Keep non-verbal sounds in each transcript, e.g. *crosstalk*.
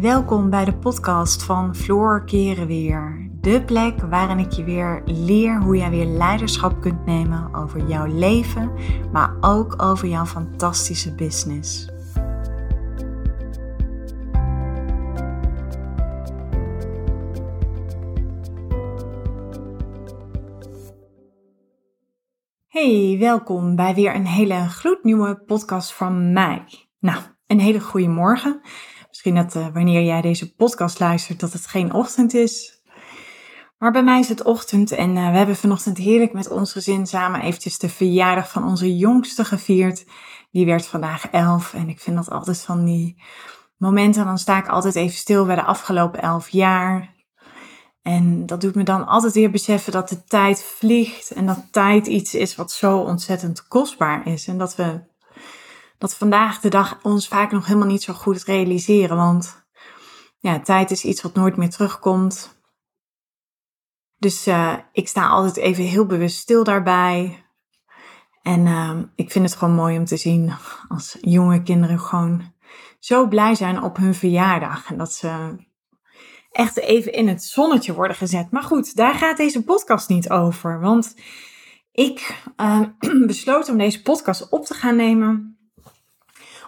Welkom bij de podcast van Floor Keren Weer. De plek waarin ik je weer leer hoe jij weer leiderschap kunt nemen over jouw leven, maar ook over jouw fantastische business. Hey, welkom bij weer een hele gloednieuwe podcast van mij. Nou, een hele goede morgen. Misschien dat uh, wanneer jij deze podcast luistert, dat het geen ochtend is. Maar bij mij is het ochtend en uh, we hebben vanochtend heerlijk met ons gezin samen eventjes de verjaardag van onze jongste gevierd. Die werd vandaag elf en ik vind dat altijd van die momenten, dan sta ik altijd even stil bij de afgelopen elf jaar. En dat doet me dan altijd weer beseffen dat de tijd vliegt en dat tijd iets is wat zo ontzettend kostbaar is. En dat we dat vandaag de dag ons vaak nog helemaal niet zo goed realiseren. Want ja, tijd is iets wat nooit meer terugkomt. Dus uh, ik sta altijd even heel bewust stil daarbij. En uh, ik vind het gewoon mooi om te zien als jonge kinderen gewoon zo blij zijn op hun verjaardag. En dat ze echt even in het zonnetje worden gezet. Maar goed, daar gaat deze podcast niet over. Want ik uh, *clears throat* besloot om deze podcast op te gaan nemen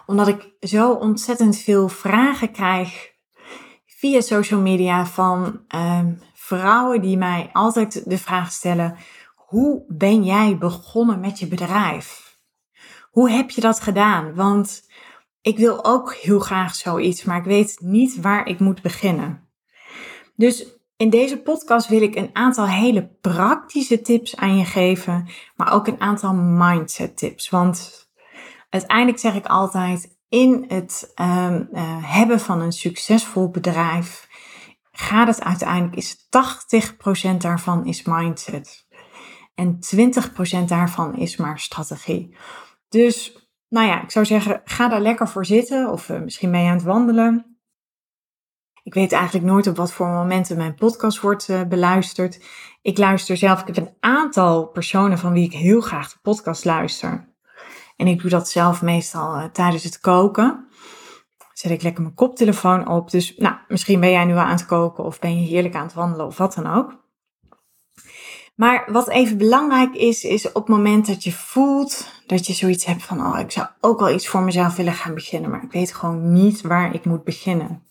omdat ik zo ontzettend veel vragen krijg via social media van um, vrouwen die mij altijd de vraag stellen: hoe ben jij begonnen met je bedrijf? Hoe heb je dat gedaan? Want ik wil ook heel graag zoiets, maar ik weet niet waar ik moet beginnen. Dus in deze podcast wil ik een aantal hele praktische tips aan je geven, maar ook een aantal mindset tips. Want uiteindelijk zeg ik altijd, in het um, uh, hebben van een succesvol bedrijf gaat het uiteindelijk, is 80% daarvan is mindset. En 20% daarvan is maar strategie. Dus, nou ja, ik zou zeggen, ga daar lekker voor zitten. Of uh, misschien je aan het wandelen. Ik weet eigenlijk nooit op wat voor momenten mijn podcast wordt uh, beluisterd. Ik luister zelf, ik heb een aantal personen van wie ik heel graag de podcast luister. En ik doe dat zelf meestal uh, tijdens het koken. Zet ik lekker mijn koptelefoon op. Dus nou, misschien ben jij nu aan het koken of ben je heerlijk aan het wandelen of wat dan ook. Maar wat even belangrijk is, is op het moment dat je voelt dat je zoiets hebt van, oh, ik zou ook wel iets voor mezelf willen gaan beginnen, maar ik weet gewoon niet waar ik moet beginnen.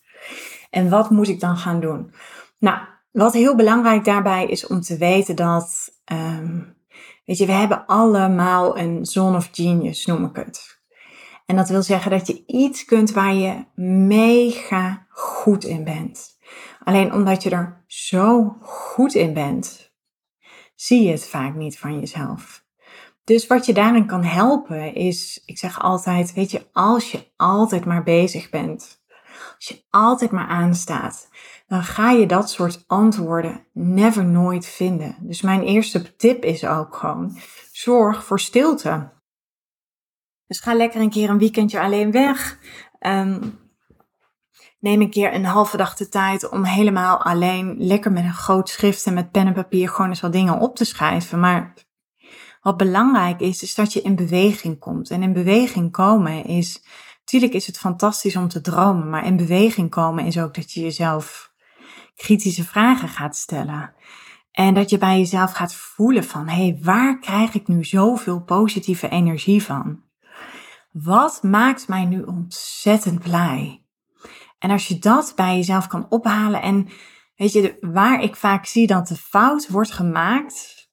En wat moet ik dan gaan doen? Nou, wat heel belangrijk daarbij is om te weten dat um, Weet je, we hebben allemaal een zone of genius, noem ik het. En dat wil zeggen dat je iets kunt waar je mega goed in bent. Alleen omdat je er zo goed in bent, zie je het vaak niet van jezelf. Dus wat je daarin kan helpen is, ik zeg altijd, weet je, als je altijd maar bezig bent, als je altijd maar aanstaat, dan ga je dat soort antwoorden never nooit vinden. Dus mijn eerste tip is ook gewoon, zorg voor stilte. Dus ga lekker een keer een weekendje alleen weg. Um, neem een keer een halve dag de tijd om helemaal alleen, lekker met een groot schrift en met pen en papier gewoon eens wat dingen op te schrijven. Maar wat belangrijk is, is dat je in beweging komt. En in beweging komen is, natuurlijk is het fantastisch om te dromen, maar in beweging komen is ook dat je jezelf kritische vragen gaat stellen. En dat je bij jezelf gaat voelen van, hé, hey, waar krijg ik nu zoveel positieve energie van? Wat maakt mij nu ontzettend blij? En als je dat bij jezelf kan ophalen en weet je, waar ik vaak zie dat de fout wordt gemaakt,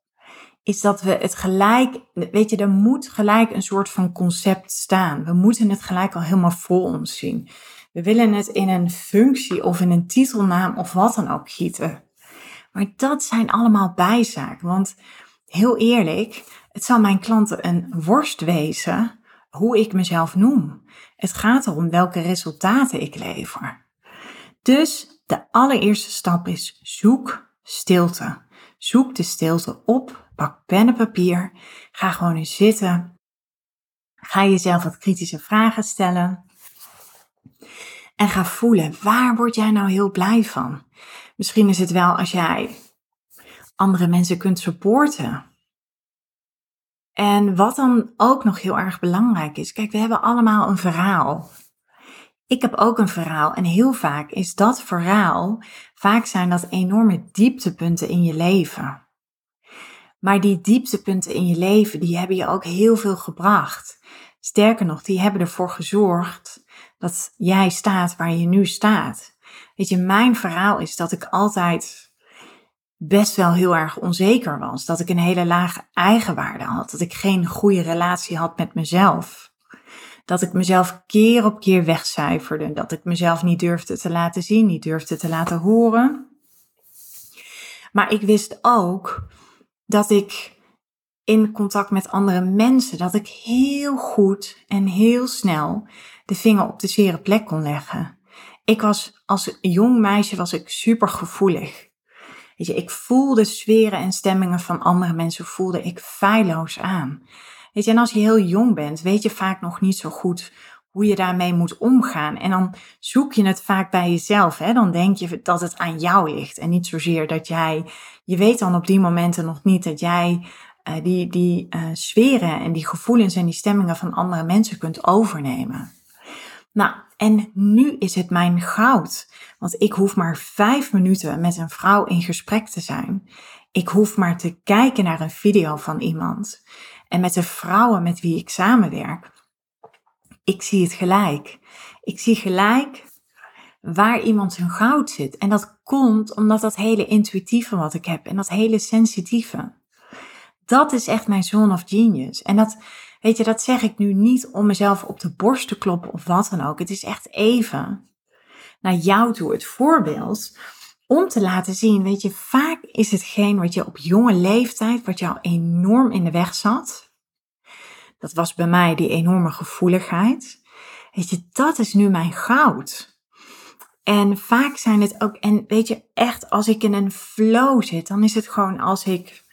is dat we het gelijk, weet je, er moet gelijk een soort van concept staan. We moeten het gelijk al helemaal voor ons zien. We willen het in een functie of in een titelnaam of wat dan ook gieten. Maar dat zijn allemaal bijzaken. Want heel eerlijk, het zal mijn klanten een worst wezen hoe ik mezelf noem. Het gaat erom welke resultaten ik lever. Dus de allereerste stap is zoek stilte. Zoek de stilte op, pak pen en papier, ga gewoon eens zitten. Ga jezelf wat kritische vragen stellen. En ga voelen, waar word jij nou heel blij van? Misschien is het wel als jij andere mensen kunt supporten. En wat dan ook nog heel erg belangrijk is, kijk, we hebben allemaal een verhaal. ik heb ook een verhaal en heel vaak is dat verhaal, vaak zijn dat enorme dieptepunten in je leven. Maar die dieptepunten in je leven, die hebben je ook heel veel gebracht. Sterker nog, die hebben ervoor gezorgd dat jij staat waar je nu staat. Weet je, mijn verhaal is dat ik altijd best wel heel erg onzeker was. Dat ik een hele lage eigenwaarde had. Dat ik geen goede relatie had met mezelf. Dat ik mezelf keer op keer wegcijferde. Dat ik mezelf niet durfde te laten zien, niet durfde te laten horen. Maar ik wist ook dat ik in contact met andere mensen, dat ik heel goed en heel snel de vinger op de zere plek kon leggen. Ik was als jong meisje was ik super gevoelig. Weet je, ik voelde sferen en stemmingen van andere mensen, voelde ik feilloos aan. Weet je, en als je heel jong bent, weet je vaak nog niet zo goed hoe je daarmee moet omgaan. En dan zoek je het vaak bij jezelf. Hè? Dan denk je dat het aan jou ligt. En niet zozeer dat jij, je weet dan op die momenten nog niet dat jij uh, die, die uh, sferen en die gevoelens en die stemmingen van andere mensen kunt overnemen. Nou, en nu is het mijn goud. Want ik hoef maar vijf minuten met een vrouw in gesprek te zijn. Ik hoef maar te kijken naar een video van iemand. En met de vrouwen met wie ik samenwerk, ik zie het gelijk. Ik zie gelijk waar iemand zijn goud zit. En dat komt omdat dat hele intuïtieve wat ik heb en dat hele sensitieve. Dat is echt mijn zone of genius. En dat, weet je, dat zeg ik nu niet om mezelf op de borst te kloppen of wat dan ook. Het is echt even naar jou toe het voorbeeld om te laten zien, weet je, vaak is hetgeen wat je op jonge leeftijd, wat jou enorm in de weg zat. Dat was bij mij die enorme gevoeligheid. Weet je, dat is nu mijn goud. En vaak zijn het ook, en weet je, echt als ik in een flow zit, dan is het gewoon als ik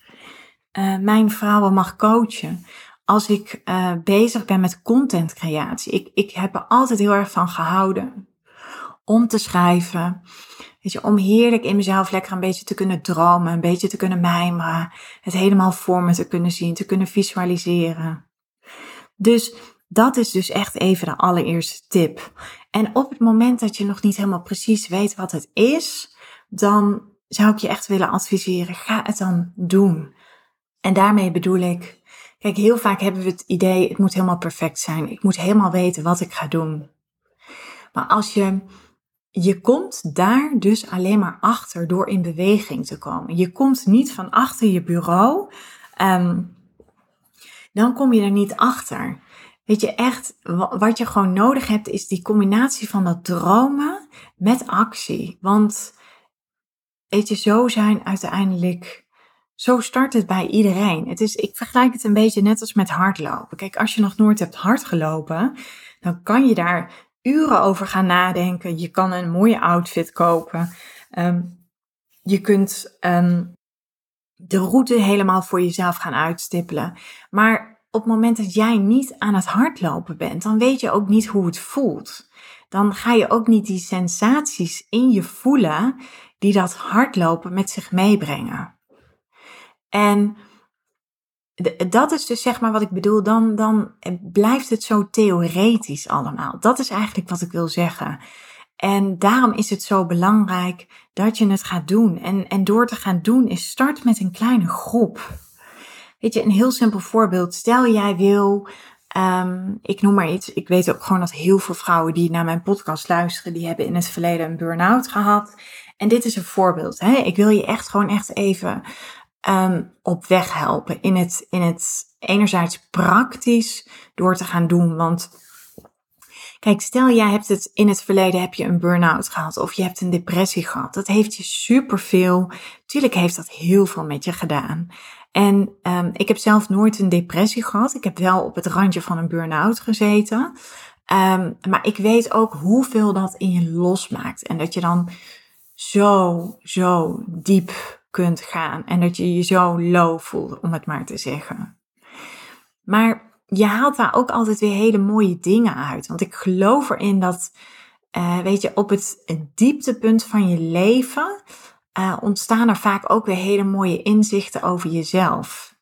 uh, mijn vrouwen mag coachen. Als ik uh, bezig ben met contentcreatie. Ik, ik heb er altijd heel erg van gehouden om te schrijven. Weet je, om heerlijk in mezelf lekker een beetje te kunnen dromen, een beetje te kunnen mijmeren, het helemaal voor me te kunnen zien, te kunnen visualiseren. Dus dat is dus echt even de allereerste tip. En op het moment dat je nog niet helemaal precies weet wat het is, dan zou ik je echt willen adviseren, ga het dan doen. En daarmee bedoel ik, kijk, heel vaak hebben we het idee, het moet helemaal perfect zijn. Ik moet helemaal weten wat ik ga doen. Maar als je, je komt daar dus alleen maar achter door in beweging te komen. Je komt niet van achter je bureau, um, dan kom je er niet achter. Weet je, echt, wat je gewoon nodig hebt, is die combinatie van dat dromen met actie. Want, weet je, zo zijn uiteindelijk zo start het bij iedereen. Het is, ik vergelijk het een beetje net als met hardlopen. Kijk, als je nog nooit hebt hardgelopen, dan kan je daar uren over gaan nadenken. Je kan een mooie outfit kopen. Um, je kunt um, de route helemaal voor jezelf gaan uitstippelen. Maar op het moment dat jij niet aan het hardlopen bent, dan weet je ook niet hoe het voelt. Dan ga je ook niet die sensaties in je voelen die dat hardlopen met zich meebrengen. En dat is dus zeg maar wat ik bedoel, dan, dan blijft het zo theoretisch allemaal. Dat is eigenlijk wat ik wil zeggen. En daarom is het zo belangrijk dat je het gaat doen. En, en door te gaan doen is start met een kleine groep. Weet je, een heel simpel voorbeeld. Stel jij wil, um, ik noem maar iets. Ik weet ook gewoon dat heel veel vrouwen die naar mijn podcast luisteren, die hebben in het verleden een burn-out gehad. En dit is een voorbeeld. Hè? Ik wil je echt gewoon echt even um, op weg helpen. In het, in het enerzijds praktisch door te gaan doen. Want kijk, stel jij hebt het in het verleden heb je een burn-out gehad of je hebt een depressie gehad. Dat heeft je superveel. Tuurlijk heeft dat heel veel met je gedaan. En um, ik heb zelf nooit een depressie gehad. Ik heb wel op het randje van een burn-out gezeten. Um, maar ik weet ook hoeveel dat in je losmaakt. En dat je dan zo, zo diep kunt gaan en dat je je zo low voelt, om het maar te zeggen. Maar je haalt daar ook altijd weer hele mooie dingen uit. Want ik geloof erin dat, uh, weet je, op het, dieptepunt van je leven uh, ontstaan er vaak ook weer hele mooie inzichten over jezelf.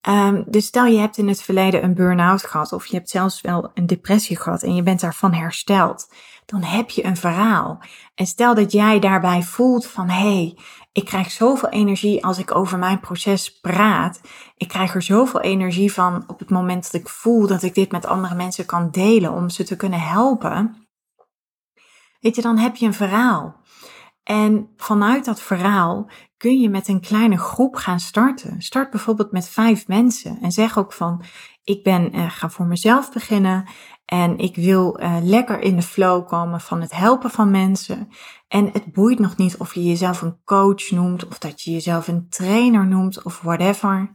Ehm, dus stel je hebt in het verleden een burn-out gehad of je hebt zelfs wel een depressie gehad en je bent daarvan hersteld, dan heb je een verhaal. En stel dat jij daarbij voelt van hé, hey, ik krijg zoveel energie als ik over mijn proces praat. Ik krijg er zoveel energie van op het moment dat ik voel dat ik dit met andere mensen kan delen om ze te kunnen helpen. Weet je, dan heb je een verhaal. En vanuit dat verhaal kun je met een kleine groep gaan starten. Start bijvoorbeeld met vijf mensen en zeg ook van, ik ben, uh, ga voor mezelf beginnen en ik wil uh, lekker in de flow komen van het helpen van mensen. En het boeit nog niet of je jezelf een coach noemt of dat je jezelf een trainer noemt of whatever.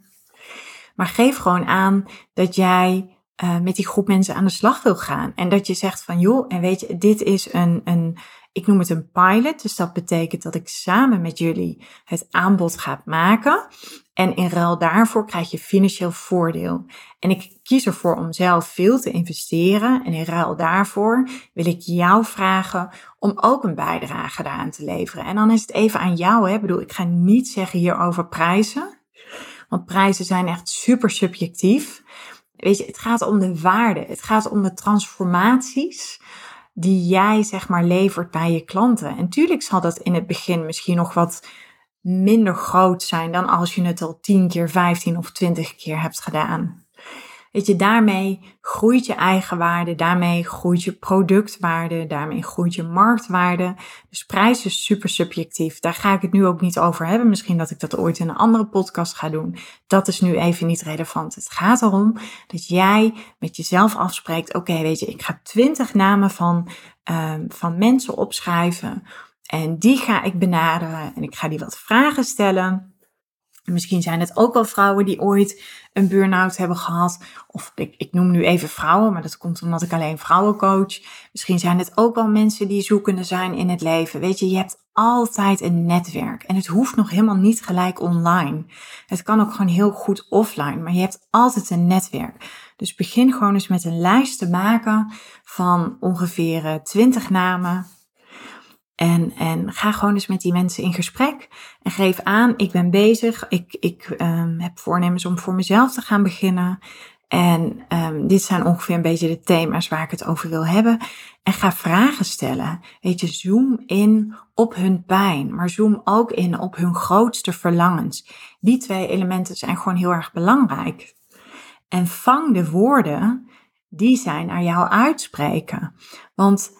Maar geef gewoon aan dat jij uh, met die groep mensen aan de slag wil gaan. En dat je zegt van joh, en weet je, dit is een, een ik noem het een pilot, dus dat betekent dat ik samen met jullie het aanbod ga maken. En in ruil daarvoor krijg je financieel voordeel. En ik kies ervoor om zelf veel te investeren. En in ruil daarvoor wil ik jou vragen om ook een bijdrage daaraan te leveren. En dan is het even aan jou. Hè. Ik bedoel, ik ga niet zeggen hier over prijzen. Want prijzen zijn echt super subjectief. Weet je, het gaat om de waarde. Het gaat om de transformaties die jij zeg maar levert bij je klanten. En tuurlijk zal dat in het begin misschien nog wat minder groot zijn dan als je het al 10 keer, 15 of 20 keer hebt gedaan. Weet je, daarmee groeit je eigenwaarde, daarmee groeit je productwaarde, daarmee groeit je marktwaarde. Dus prijs is super subjectief. Daar ga ik het nu ook niet over hebben. Misschien dat ik dat ooit in een andere podcast ga doen. Dat is nu even niet relevant. Het gaat erom dat jij met jezelf afspreekt: oké, weet je, ik ga 20 namen van, um, van mensen opschrijven. En die ga ik benaderen en ik ga die wat vragen stellen. Misschien zijn het ook wel vrouwen die ooit een burn-out hebben gehad. Of ik, ik noem nu even vrouwen, maar dat komt omdat ik alleen vrouwen coach. Misschien zijn het ook wel mensen die zoekende zijn in het leven. Weet je, je hebt altijd een netwerk. En het hoeft nog helemaal niet gelijk online. Het kan ook gewoon heel goed offline, maar je hebt altijd een netwerk. Dus begin gewoon eens met een lijst te maken van ongeveer 20 eh, namen en, en ga gewoon eens met die mensen in gesprek. En geef aan, ik ben bezig. Ik, ik um, heb voornemens om voor mezelf te gaan beginnen. En um, dit zijn ongeveer een beetje de thema's waar ik het over wil hebben. En ga vragen stellen. Weet je, zoom in op hun pijn, maar zoom ook in op hun grootste verlangens. Die twee elementen zijn gewoon heel erg belangrijk. En vang de woorden die zij naar jou uitspreken. Want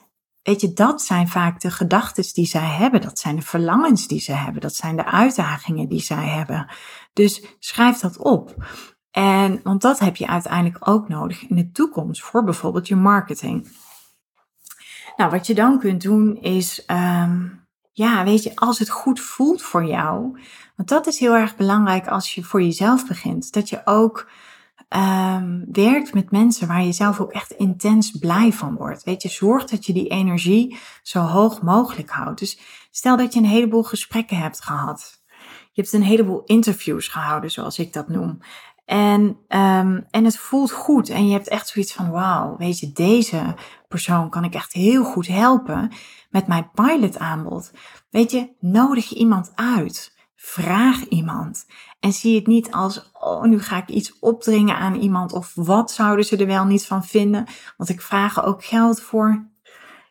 Weet je, dat zijn vaak de gedachten die zij hebben. Dat zijn de verlangens die ze hebben. Dat zijn de uitdagingen die zij hebben. Dus schrijf dat op. En, want dat heb je uiteindelijk ook nodig in de toekomst voor bijvoorbeeld je marketing. Nou, wat je dan kunt doen is, um, ja, weet je, als het goed voelt voor jou. Want dat is heel erg belangrijk als je voor jezelf begint. Dat je ook um, werkt met mensen waar je zelf ook echt intens blij van wordt. Weet je, zorg dat je die energie zo hoog mogelijk houdt. Dus stel dat je een heleboel gesprekken hebt gehad. Je hebt een heleboel interviews gehouden, zoals ik dat noem. En, um, en het voelt goed. En je hebt echt zoiets van: wauw, weet je, deze persoon kan ik echt heel goed helpen met mijn pilot aanbod. Weet je, nodig iemand uit. Vraag iemand. En zie het niet als, oh, nu ga ik iets opdringen aan iemand of wat zouden ze er wel niet van vinden, want ik vraag er ook geld voor.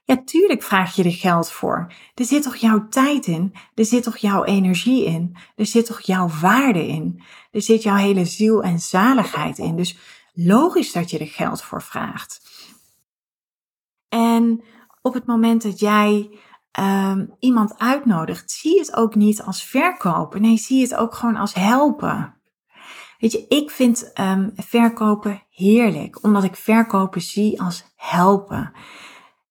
Ja, tuurlijk vraag je er geld voor. Er zit toch jouw tijd in? Er zit toch jouw energie in? Er zit toch jouw waarde in? Er zit jouw hele ziel en zaligheid in. Dus logisch dat je er geld voor vraagt. En op het moment dat jij um, iemand uitnodigt, zie het ook niet als verkopen. Nee, zie het ook gewoon als helpen. Weet je, ik vind um, verkopen heerlijk, omdat ik verkopen zie als helpen.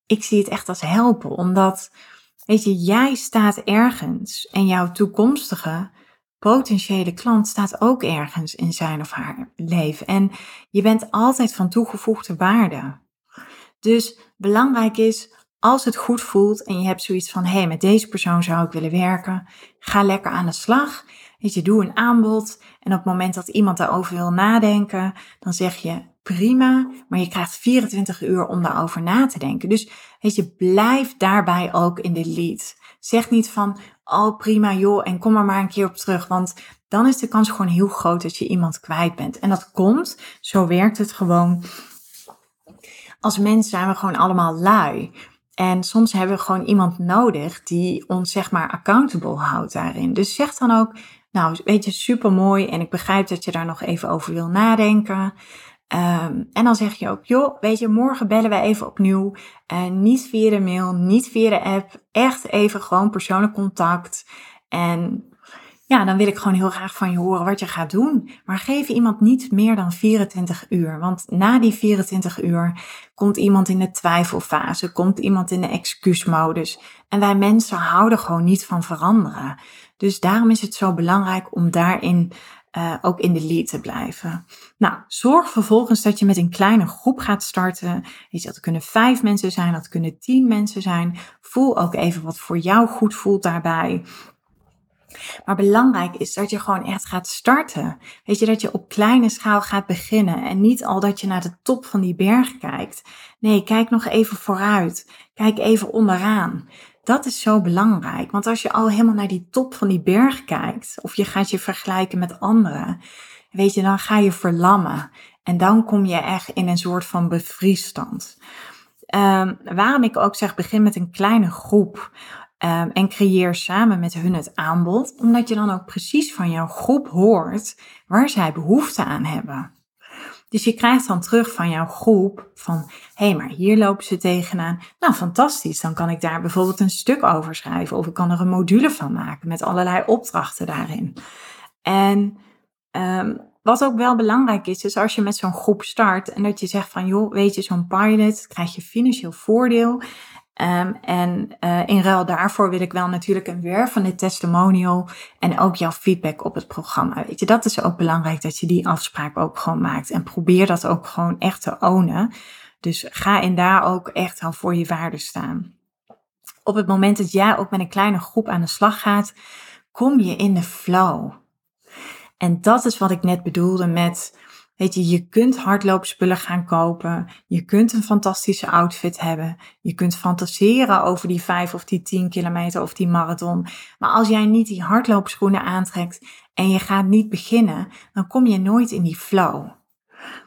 Ik zie het echt als helpen, omdat, weet je, jij staat ergens en jouw toekomstige potentiële klant staat ook ergens in zijn of haar leven. En je bent altijd van toegevoegde waarde. Dus belangrijk is als het goed voelt en je hebt zoiets van, hé, hey, met deze persoon zou ik willen werken, ga lekker aan de slag. Weet je, doe een aanbod en op het moment dat iemand daarover wil nadenken, dan zeg je prima, maar je krijgt 24 uur om daarover na te denken. Dus weet je, blijf daarbij ook in de lead. Zeg niet van, oh prima joh, en kom er maar een keer op terug, want dan is de kans gewoon heel groot dat je iemand kwijt bent. En dat komt, zo werkt het gewoon. Als mens zijn we gewoon allemaal lui. En soms hebben we gewoon iemand nodig die ons zeg maar accountable houdt daarin. Dus zeg dan ook, nou weet je, super mooi en ik begrijp dat je daar nog even over wil nadenken. Ehm, en dan zeg je ook, joh, weet je, morgen bellen wij even opnieuw. Uh, niet via de mail, niet via de app. Echt even gewoon persoonlijk contact. En ja, dan wil ik gewoon heel graag van je horen wat je gaat doen. Maar geef iemand niet meer dan 24 uur. Want na die 24 uur komt iemand in de twijfelfase, komt iemand in de excuusmodus. En wij mensen houden gewoon niet van veranderen. Dus daarom is het zo belangrijk om daarin uh, ook in de lead te blijven. Nou, zorg vervolgens dat je met een kleine groep gaat starten. Je, dat kunnen vijf mensen zijn, dat kunnen tien mensen zijn. Voel ook even wat voor jou goed voelt daarbij. Maar belangrijk is dat je gewoon echt gaat starten. Weet je, dat je op kleine schaal gaat beginnen en niet al dat je naar de top van die berg kijkt. Nee, kijk nog even vooruit. Kijk even onderaan. Dat is zo belangrijk, want als je al helemaal naar die top van die berg kijkt, of je gaat je vergelijken met anderen, weet je, dan ga je verlammen. En dan kom je echt in een soort van bevriesstand. Um, waarom ik ook zeg, begin met een kleine groep. Um, en creëer samen met hun het aanbod, omdat je dan ook precies van jouw groep hoort waar zij behoefte aan hebben. Dus je krijgt dan terug van jouw groep van, hé, hey, maar hier lopen ze tegenaan. Nou, fantastisch, dan kan ik daar bijvoorbeeld een stuk over schrijven of ik kan er een module van maken met allerlei opdrachten daarin. En um, wat ook wel belangrijk is, is als je met zo'n groep start en dat je zegt van, joh, weet je, zo'n pilot krijg je financieel voordeel. Um, en uh, in ruil daarvoor wil ik wel natuurlijk een wervende testimonial en ook jouw feedback op het programma. Weet je, dat is ook belangrijk dat je die afspraak ook gewoon maakt. En probeer dat ook gewoon echt te ownen. Dus ga in daar ook echt al voor je waarde staan. Op het moment dat jij ook met een kleine groep aan de slag gaat, kom je in de flow. En dat is wat ik net bedoelde met Weet je, je kunt hardloopspullen gaan kopen. Je kunt een fantastische outfit hebben. Je kunt fantaseren over die vijf of die tien kilometer of die marathon. Maar als jij niet die hardloopschoenen aantrekt en je gaat niet beginnen, dan kom je nooit in die flow.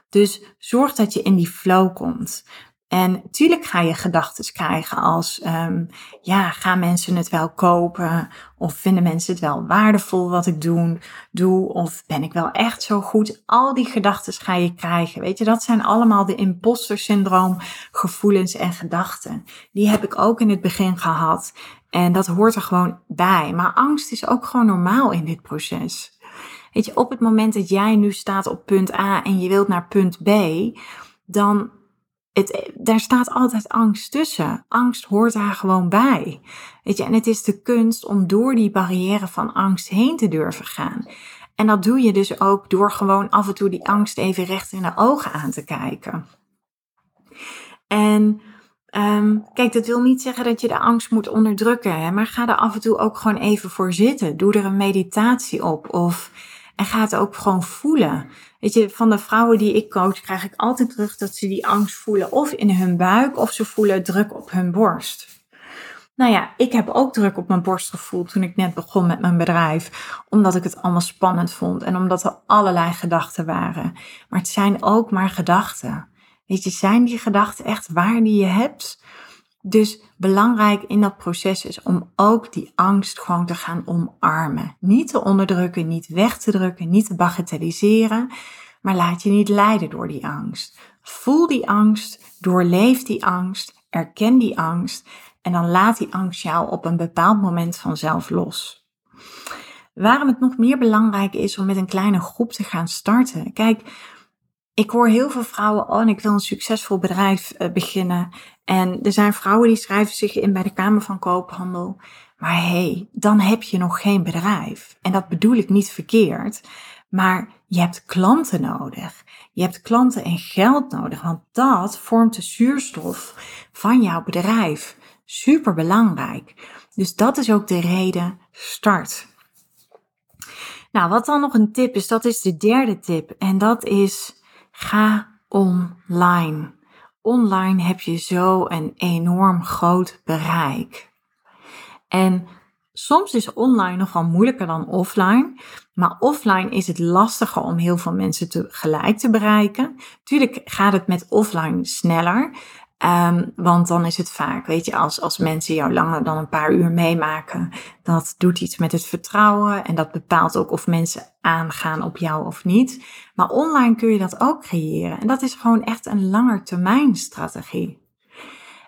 Dus zorg dat je in die flow komt. En tuurlijk ga je gedachten krijgen als, um, ja, gaan mensen het wel kopen? Of vinden mensen het wel waardevol wat ik doen, doe? Of ben ik wel echt zo goed? Al die gedachten ga je krijgen. Weet je, dat zijn allemaal de imposter syndroom gevoelens en gedachten. Die heb ik ook in het begin gehad. En dat hoort er gewoon bij. Maar angst is ook gewoon normaal in dit proces. Weet je, op het moment dat jij nu staat op punt A en je wilt naar punt B, dan het, daar staat altijd angst tussen. Angst hoort daar gewoon bij. Weet je, en het is de kunst om door die barrière van angst heen te durven gaan. En dat doe je dus ook door gewoon af en toe die angst even recht in de ogen aan te kijken. En um, kijk, dat wil niet zeggen dat je de angst moet onderdrukken, hè, maar ga er af en toe ook gewoon even voor zitten. Doe er een meditatie op of en ga het ook gewoon voelen. Weet je, van de vrouwen die ik coach krijg ik altijd terug dat ze die angst voelen of in hun buik of ze voelen druk op hun borst. Nou ja, ik heb ook druk op mijn borst gevoeld toen ik net begon met mijn bedrijf, omdat ik het allemaal spannend vond en omdat er allerlei gedachten waren. Maar het zijn ook maar gedachten. Weet je, zijn die gedachten echt waar die je hebt? Dus belangrijk in dat proces is om ook die angst gewoon te gaan omarmen. Niet te onderdrukken, niet weg te drukken, niet te bagatelliseren, maar laat je niet leiden door die angst. Voel die angst, doorleef die angst, erken die angst en dan laat die angst jou op een bepaald moment vanzelf los. Waarom het nog meer belangrijk is om met een kleine groep te gaan starten. Kijk, ik hoor heel veel vrouwen, oh, ik wil een succesvol bedrijf uh, beginnen. En er zijn vrouwen die schrijven zich in bij de Kamer van Koophandel. Maar hé, hey, dan heb je nog geen bedrijf. En dat bedoel ik niet verkeerd. Maar je hebt klanten nodig. Je hebt klanten en geld nodig, want dat vormt de zuurstof van jouw bedrijf. Super belangrijk. Dus dat is ook de reden start. Nou, wat dan nog een tip is, dat is de derde tip. En dat is Ga online. Online heb je zo een enorm groot bereik. En soms is online nogal moeilijker dan offline. Maar offline is het lastiger om heel veel mensen tegelijk te bereiken. Tuurlijk gaat het met offline sneller. Ehm, want dan is het vaak, weet je, als, als mensen jou langer dan een paar uur meemaken, dat doet iets met het vertrouwen en dat bepaalt ook of mensen aangaan op jou of niet. Maar online kun je dat ook creëren en dat is gewoon echt een langetermijn strategie.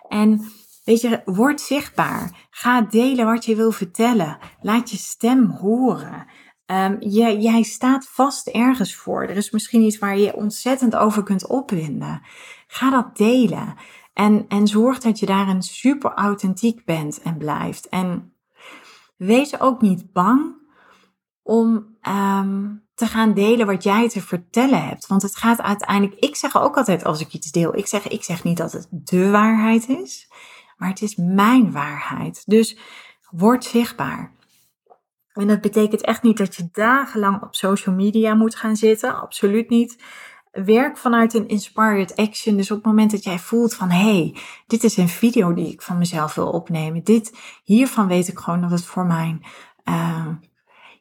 En weet je, word zichtbaar. Ga delen wat je wil vertellen. Laat je stem horen. Um, jij, jij staat vast ergens voor. Er is misschien iets waar je ontzettend over kunt opwinden. Ga dat delen. En, en zorg dat je daarin super authentiek bent en blijft. En wees ook niet bang om um, te gaan delen wat jij te vertellen hebt. Want het gaat uiteindelijk, ik zeg ook altijd als ik iets deel, ik zeg, ik zeg niet dat het de waarheid is, maar het is mijn waarheid. Dus word zichtbaar. En dat betekent echt niet dat je dagenlang op social media moet gaan zitten, absoluut niet werk vanuit een inspired action. Dus op het moment dat jij voelt van hé, hey, dit is een video die ik van mezelf wil opnemen. Dit, hiervan weet ik gewoon dat het voor mijn, uh,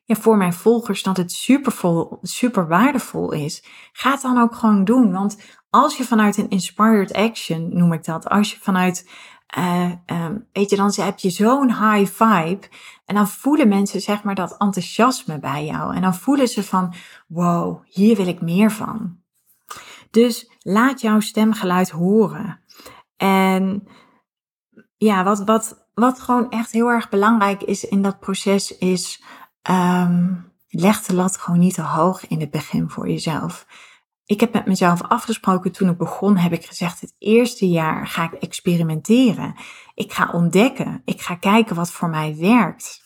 ja, voor mijn volgers dat het super, vol, super waardevol is. Ga het dan ook gewoon doen. Want als je vanuit een inspired action, noem ik dat, als je vanuit uh, um, weet je, dan heb je zo'n high vibe. En dan voelen mensen, zeg maar, dat enthousiasme bij jou. En dan voelen ze van, wow, hier wil ik meer van. Dus laat jouw stemgeluid horen. En ja, wat, wat, wat gewoon echt heel erg belangrijk is in dat proces is, um, leg de lat gewoon niet te hoog in het begin voor jezelf. Ik heb met mezelf afgesproken toen ik begon, heb ik gezegd, het eerste jaar ga ik experimenteren. Ik ga ontdekken. Ik ga kijken wat voor mij werkt.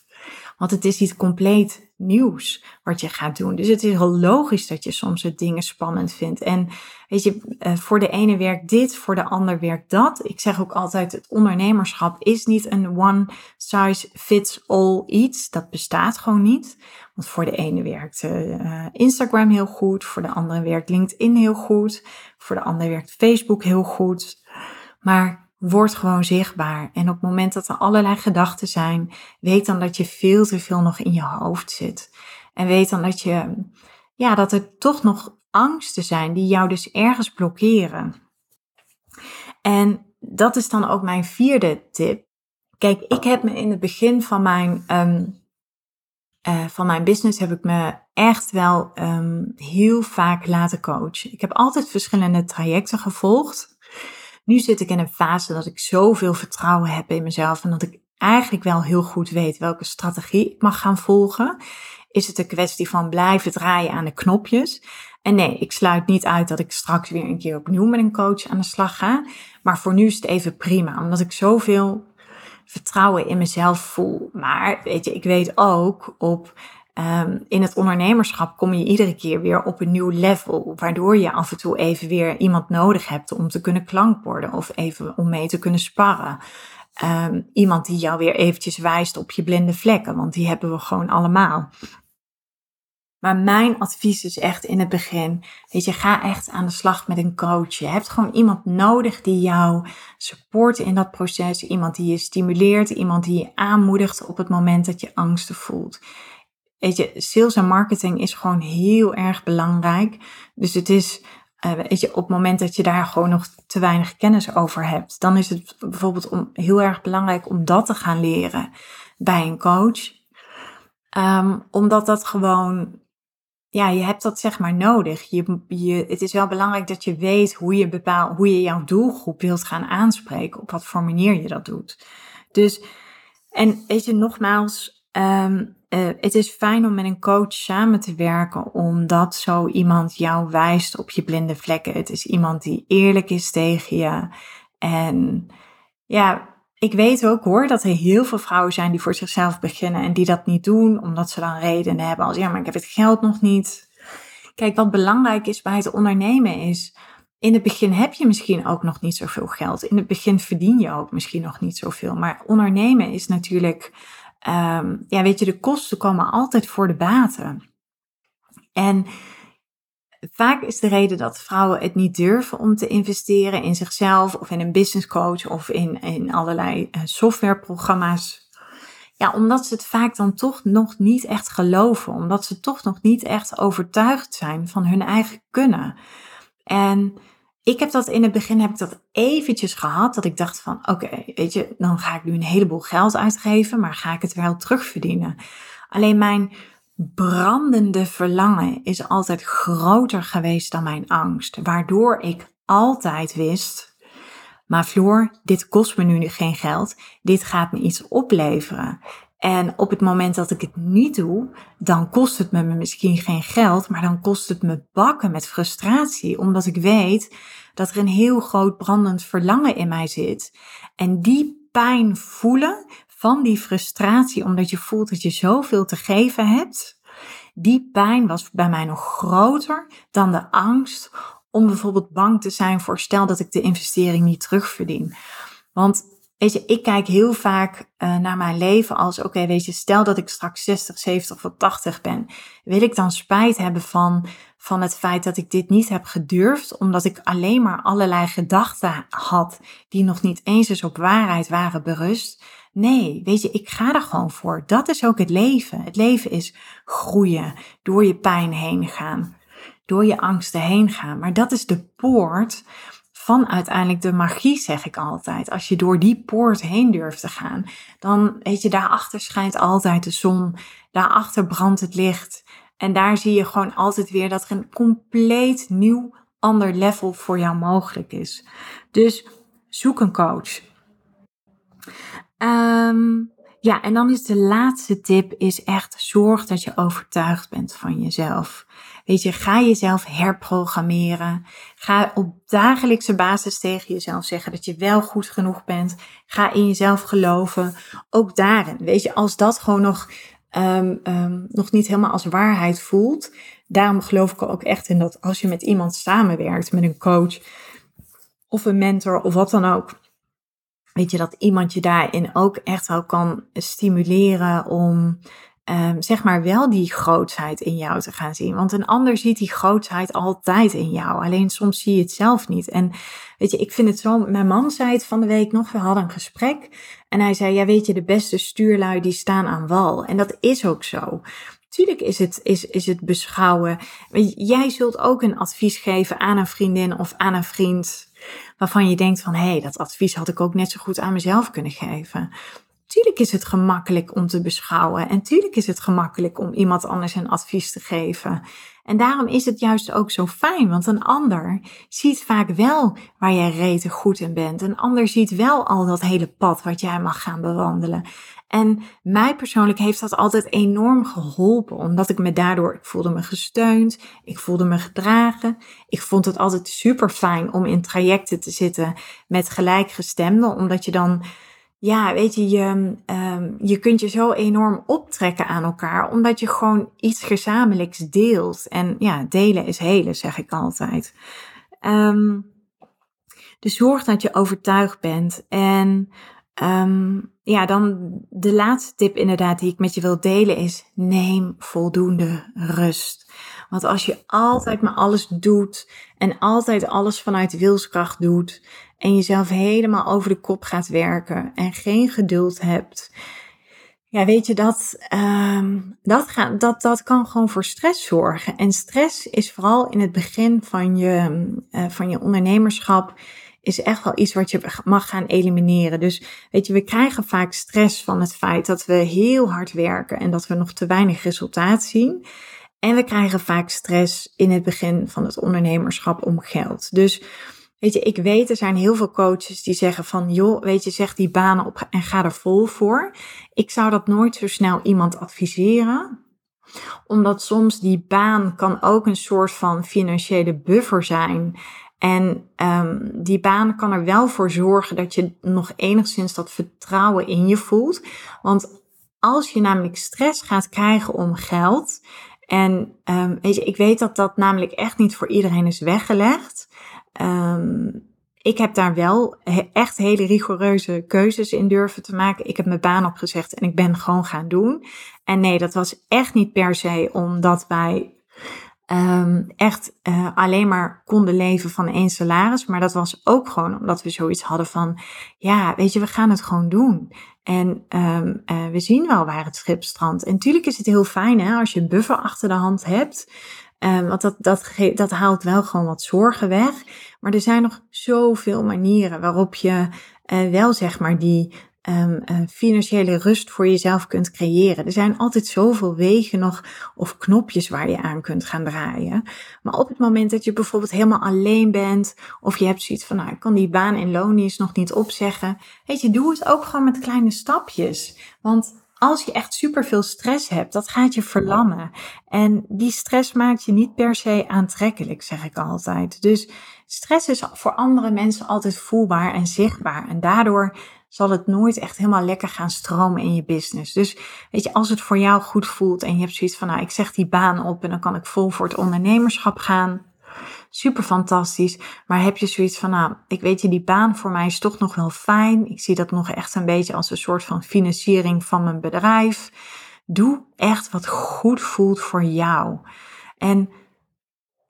Want het is iets compleet nieuws wat je gaat doen. Dus het is heel logisch dat je soms het dingen spannend vindt. En weet je, eh, voor de ene werkt dit, voor de ander werkt dat. Ik zeg ook altijd, het ondernemerschap is niet een one size fits all iets. Dat bestaat gewoon niet. Want voor de ene werkt uh, Instagram heel goed, voor de andere werkt LinkedIn heel goed, voor de ander werkt Facebook heel goed. Maar Word gewoon zichtbaar. En op het moment dat er allerlei gedachten zijn, weet dan dat je veel te veel nog in je hoofd zit. En weet dan dat je, ja, dat er toch nog angsten zijn die jou dus ergens blokkeren. En dat is dan ook mijn vierde tip. Kijk, ik heb me in het begin van mijn, um, uh, van mijn business heb ik me echt wel um, heel vaak laten coachen. Ik heb altijd verschillende trajecten gevolgd. Nu zit ik in een fase dat ik zoveel vertrouwen heb in mezelf en dat ik eigenlijk wel heel goed weet welke strategie ik mag gaan volgen. Is het een kwestie van blijven draaien aan de knopjes? En nee, ik sluit niet uit dat ik straks weer een keer opnieuw met een coach aan de slag ga. Maar voor nu is het even prima, omdat ik zoveel vertrouwen in mezelf voel. Maar weet je, ik weet ook op Um, in het ondernemerschap kom je iedere keer weer op een nieuw level, waardoor je af en toe even weer iemand nodig hebt om te kunnen klankborden of even om mee te kunnen sparren. Um, iemand die jou weer eventjes wijst op je blinde vlekken, want die hebben we gewoon allemaal. Maar mijn advies is echt in het begin, weet je, ga echt aan de slag met een coach. Je hebt gewoon iemand nodig die jou support in dat proces, iemand die je stimuleert, iemand die je aanmoedigt op het moment dat je angsten voelt weet je, sales en marketing is gewoon heel erg belangrijk. Dus het is, uh, weet je, op het moment dat je daar gewoon nog te weinig kennis over hebt, dan is het bijvoorbeeld om, heel erg belangrijk om dat te gaan leren bij een coach. Um, omdat dat gewoon, ja, je hebt dat zeg maar nodig. Je, je, het is wel belangrijk dat je weet hoe je, bepaal, hoe je jouw doelgroep wilt gaan aanspreken, op wat voor manier je dat doet. Dus, en weet je, nogmaals, um, uh, het is fijn om met een coach samen te werken, omdat zo iemand jou wijst op je blinde vlekken. Het is iemand die eerlijk is tegen je. En ja, ik weet ook hoor dat er heel veel vrouwen zijn die voor zichzelf beginnen en die dat niet doen, omdat ze dan redenen hebben als ja, maar ik heb het geld nog niet. Kijk, wat belangrijk is bij het ondernemen is, in het begin heb je misschien ook nog niet zoveel geld. In het begin verdien je ook misschien nog niet zoveel. Maar ondernemen is natuurlijk um, ja, weet je, de kosten komen altijd voor de baten. En vaak is de reden dat vrouwen het niet durven om te investeren in zichzelf of in een business coach of in, in allerlei uh, softwareprogramma's. Ja, omdat ze het vaak dan toch nog niet echt geloven. Omdat ze toch nog niet echt overtuigd zijn van hun eigen kunnen. En ik heb dat in het begin heb ik dat eventjes gehad. Dat ik dacht van oké, weet je, dan ga ik nu een heleboel geld uitgeven. Maar ga ik het wel terugverdienen? Alleen mijn brandende verlangen is altijd groter geweest dan mijn angst. Waardoor ik altijd wist, maar Floor, dit kost me nu geen geld. Dit gaat me iets opleveren. En op het moment dat ik het niet doe, dan kost het me misschien geen geld, maar dan kost het me bakken met frustratie, omdat ik weet dat er een heel groot brandend verlangen in mij zit. En die pijn voelen van die frustratie, omdat je voelt dat je zoveel te geven hebt, die pijn was bij mij nog groter dan de angst om bijvoorbeeld bang te zijn voor stel dat ik de investering niet terugverdien. Want weet je, ik kijk heel vaak uh, naar mijn leven als oké, weet je, stel dat ik straks 60, 70 of 80 ben, wil ik dan spijt hebben van van het feit dat ik dit niet heb gedurfd, omdat ik alleen maar allerlei gedachten had die nog niet eens eens op waarheid waren berust. Nee, weet je, ik ga er gewoon voor. Dat is ook het leven. Het leven is groeien, door je pijn heen gaan, door je angsten heen gaan. Maar dat is de poort van uiteindelijk de magie, zeg ik altijd. Als je door die poort heen durft te gaan, dan weet je, daarachter schijnt altijd de zon, daarachter brandt het licht. En daar zie je gewoon altijd weer dat er een compleet nieuw ander level voor jou mogelijk is. Dus zoek een coach. Um, ja, en dan is de laatste tip is echt zorg dat je overtuigd bent van jezelf. Weet je, ga jezelf herprogrammeren. Ga op dagelijkse basis tegen jezelf zeggen dat je wel goed genoeg bent. Ga in jezelf geloven. Ook daarin, weet je, als dat gewoon nog um, um, nog niet helemaal als waarheid voelt. Daarom geloof ik ook echt in dat als je met iemand samenwerkt, met een coach of een mentor of wat dan ook, weet je dat iemand je daarin ook echt wel kan stimuleren om um, zeg maar wel die grootsheid in jou te gaan zien. Want een ander ziet die grootsheid altijd in jou. Alleen soms zie je het zelf niet. En weet je, ik vind het zo. Mijn man zei het van de week nog. We hadden een gesprek. En hij zei: Ja, weet je, de beste stuurlui die staan aan wal. En dat is ook zo. Tuurlijk is het, is, is het beschouwen. Jij zult ook een advies geven aan een vriendin of aan een vriend. Waarvan je denkt van hé, hey, dat advies had ik ook net zo goed aan mezelf kunnen geven. Tuurlijk is het gemakkelijk om te beschouwen en tuurlijk is het gemakkelijk om iemand anders een advies te geven. En daarom is het juist ook zo fijn, want een ander ziet vaak wel waar jij rete goed in bent. Een ander ziet wel al dat hele pad wat jij mag gaan bewandelen. En mij persoonlijk heeft dat altijd enorm geholpen, omdat ik me daardoor, ik voelde me gesteund, ik voelde me gedragen. Ik vond het altijd super fijn om in trajecten te zitten met gelijkgestemden, omdat je dan ja, weet je, je, um, je kunt je zo enorm optrekken aan elkaar, omdat je gewoon iets gezamenlijks deelt. En ja, delen is helen, zeg ik altijd. Um, dus zorg dat je overtuigd bent. En ja, dan de laatste tip inderdaad die ik met je wil delen is, neem voldoende rust. Want als je altijd maar alles doet en altijd alles vanuit wilskracht doet, en jezelf helemaal over de kop gaat werken en geen geduld hebt. Ja, weet je, dat, um, dat, gaat, dat, dat kan gewoon voor stress zorgen. En stress is vooral in het begin van je, uh, van je ondernemerschap, is echt wel iets wat je mag gaan elimineren. Dus weet je, we krijgen vaak stress van het feit dat we heel hard werken en dat we nog te weinig resultaat zien. En we krijgen vaak stress in het begin van het ondernemerschap om geld. Dus Weet je, ik weet, er zijn heel veel coaches die zeggen van, joh, weet je, zeg die banen op en ga er vol voor. Ik zou dat nooit zo snel iemand adviseren omdat soms die baan kan ook een soort van financiële buffer zijn. En um, die baan kan er wel voor zorgen dat je nog enigszins dat vertrouwen in je voelt. Want als je namelijk stress gaat krijgen om geld. En um, weet je, ik weet dat dat namelijk echt niet voor iedereen is weggelegd. Um, ik heb daar wel echt hele rigoureuze keuzes in durven te maken. Ik heb mijn baan opgezegd en ik ben gewoon gaan doen. En nee, dat was echt niet per se omdat wij ehm, echt uh, alleen maar konden leven van één salaris. Maar dat was ook gewoon omdat we zoiets hadden van, ja, weet je, we gaan het gewoon doen. En um, uh, we zien wel waar het schip strandt. En natuurlijk is het heel fijn hè, als je een buffer achter de hand hebt. Um, want dat, dat, dat haalt wel gewoon wat zorgen weg. Maar er zijn nog zoveel manieren waarop je uh, wel zeg maar die um, uh, financiële rust voor jezelf kunt creëren. Er zijn altijd zoveel wegen nog of knopjes waar je aan kunt gaan draaien. Maar op het moment dat je bijvoorbeeld helemaal alleen bent of je hebt zoiets van, nou, ik kan die baan in loondienst nog niet opzeggen. Weet je, doe het ook gewoon met kleine stapjes. Want als je echt superveel stress hebt, dat gaat je verlammen. En die stress maakt je niet per se aantrekkelijk, zeg ik altijd. Dus stress is voor andere mensen altijd voelbaar en zichtbaar. En daardoor zal het nooit echt helemaal lekker gaan stromen in je business. Dus weet je, als het voor jou goed voelt en je hebt zoiets van, nou, ik zeg die baan op en dan kan ik vol voor het ondernemerschap gaan. Super fantastisch. Maar heb je zoiets van, nou, ik weet je, die baan voor mij is toch nog wel fijn. Ik zie dat nog echt een beetje als een soort van financiering van mijn bedrijf. Doe echt wat goed voelt voor jou. En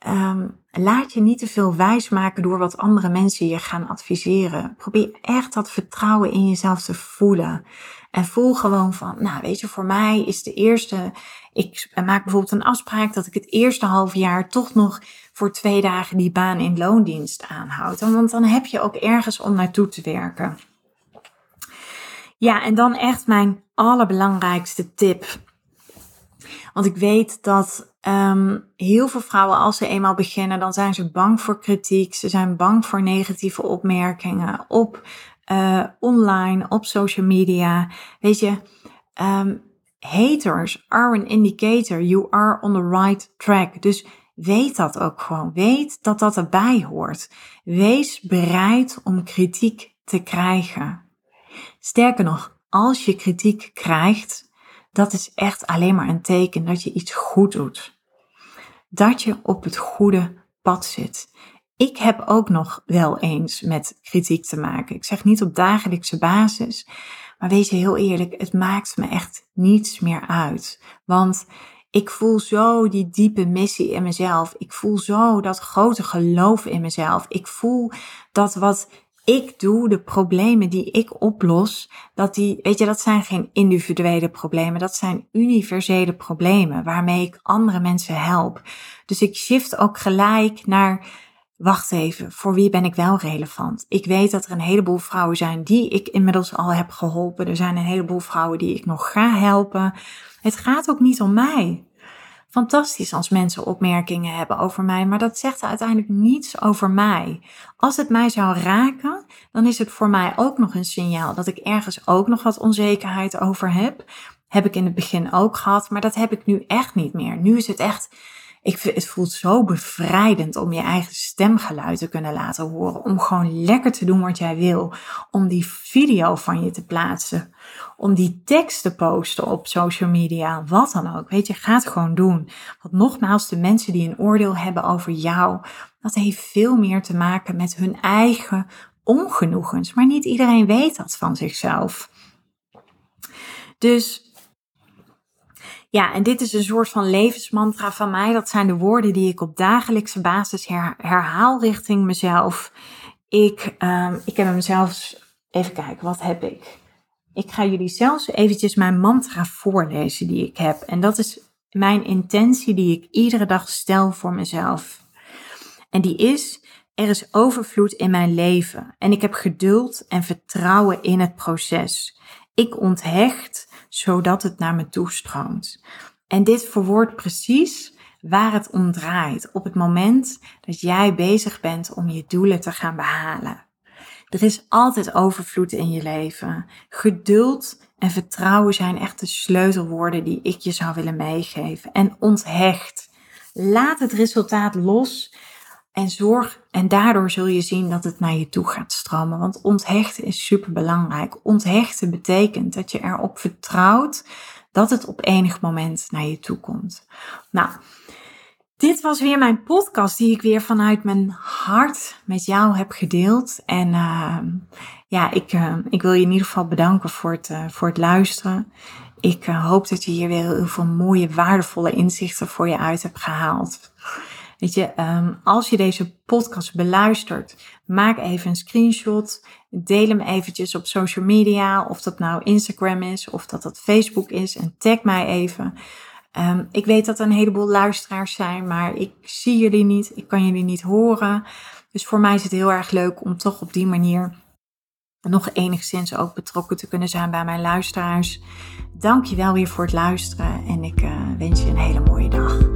um, laat je niet te veel wijs maken door wat andere mensen je gaan adviseren. Probeer echt dat vertrouwen in jezelf te voelen. En voel gewoon van, nou weet je, voor mij is de eerste, ik maak bijvoorbeeld een afspraak dat ik het eerste half jaar toch nog voor twee dagen die baan in loondienst aanhoud. Want dan heb je ook ergens om naartoe te werken. Ja, en dan echt mijn allerbelangrijkste tip. Want ik weet dat um, heel veel vrouwen, als ze eenmaal beginnen, dan zijn ze bang voor kritiek. Ze zijn bang voor negatieve opmerkingen op uh, online, op social media. Weet je, um, haters are an indicator you are on the right track. Dus weet dat ook gewoon. Weet dat dat erbij hoort. Wees bereid om kritiek te krijgen. Sterker nog, als je kritiek krijgt, dat is echt alleen maar een teken dat je iets goed doet. Dat je op het goede pad zit. Ik heb ook nog wel eens met kritiek te maken. Ik zeg niet op dagelijkse basis, maar wees je heel eerlijk, het maakt me echt niets meer uit. Want ik voel zo die diepe missie in mezelf. Ik voel zo dat grote geloof in mezelf. Ik voel dat wat ik doe, de problemen die ik oplos, dat die, weet je, dat zijn geen individuele problemen, dat zijn universele problemen waarmee ik andere mensen help. Dus ik shift ook gelijk naar, wacht even, voor wie ben ik wel relevant? Ik weet dat er een heleboel vrouwen zijn die ik inmiddels al heb geholpen. Er zijn een heleboel vrouwen die ik nog ga helpen. Het gaat ook niet om mij fantastisch als mensen opmerkingen hebben over mij, maar dat zegt uiteindelijk niets over mij. Als het mij zou raken, dan is het voor mij ook nog een signaal dat ik ergens ook nog wat onzekerheid over heb. Heb ik in het begin ook gehad, maar dat heb ik nu echt niet meer. Nu is het echt ik, het voelt zo bevrijdend om je eigen stemgeluid te kunnen laten horen. Om gewoon lekker te doen wat jij wil. Om die video van je te plaatsen. Om die tekst te posten op social media. Wat dan ook. Weet je, ga het gewoon doen. Want nogmaals, de mensen die een oordeel hebben over jou. Dat heeft veel meer te maken met hun eigen ongenoegens. Maar niet iedereen weet dat van zichzelf. Dus ja, en dit is een soort van levensmantra van mij. Dat zijn de woorden die ik op dagelijkse basis herhaal richting mezelf. Ik, um, ik heb hem zelfs, even kijken, wat heb ik? Ik ga jullie zelfs eventjes mijn mantra voorlezen die ik heb. En dat is mijn intentie die ik iedere dag stel voor mezelf. En die is, er is overvloed in mijn leven en ik heb geduld en vertrouwen in het proces. Ik onthecht zodat het naar me toestroomt. En dit verwoordt precies waar het om draait op het moment dat jij bezig bent om je doelen te gaan behalen. Er is altijd overvloed in je leven. Geduld en vertrouwen zijn echt de sleutelwoorden die ik je zou willen meegeven. En onthecht. Laat het resultaat los en zorg, en daardoor zul je zien dat het naar je toe gaat stromen. Want onthechten is super belangrijk. Onthechten betekent dat je erop vertrouwt dat het op enig moment naar je toe komt. Nou, dit was weer mijn podcast die ik weer vanuit mijn hart met jou heb gedeeld. En uh, ja, ik, uh, ik wil je in ieder geval bedanken voor het, uh, voor het luisteren. Ik hoop dat je hier weer heel veel mooie, waardevolle inzichten voor je uit hebt gehaald. Je, ehm, als je deze podcast beluistert, maak even een screenshot. Deel hem eventjes op social media, of dat nou Instagram is, of dat dat Facebook is. En tag mij even. Ehm, ik weet dat er een heleboel luisteraars zijn, maar ik zie jullie niet. Ik kan jullie niet horen. Dus voor mij is het heel erg leuk om toch op die manier nog enigszins ook betrokken te kunnen zijn bij mijn luisteraars. Dank je wel weer voor het luisteren en ik uh, wens je een hele mooie dag.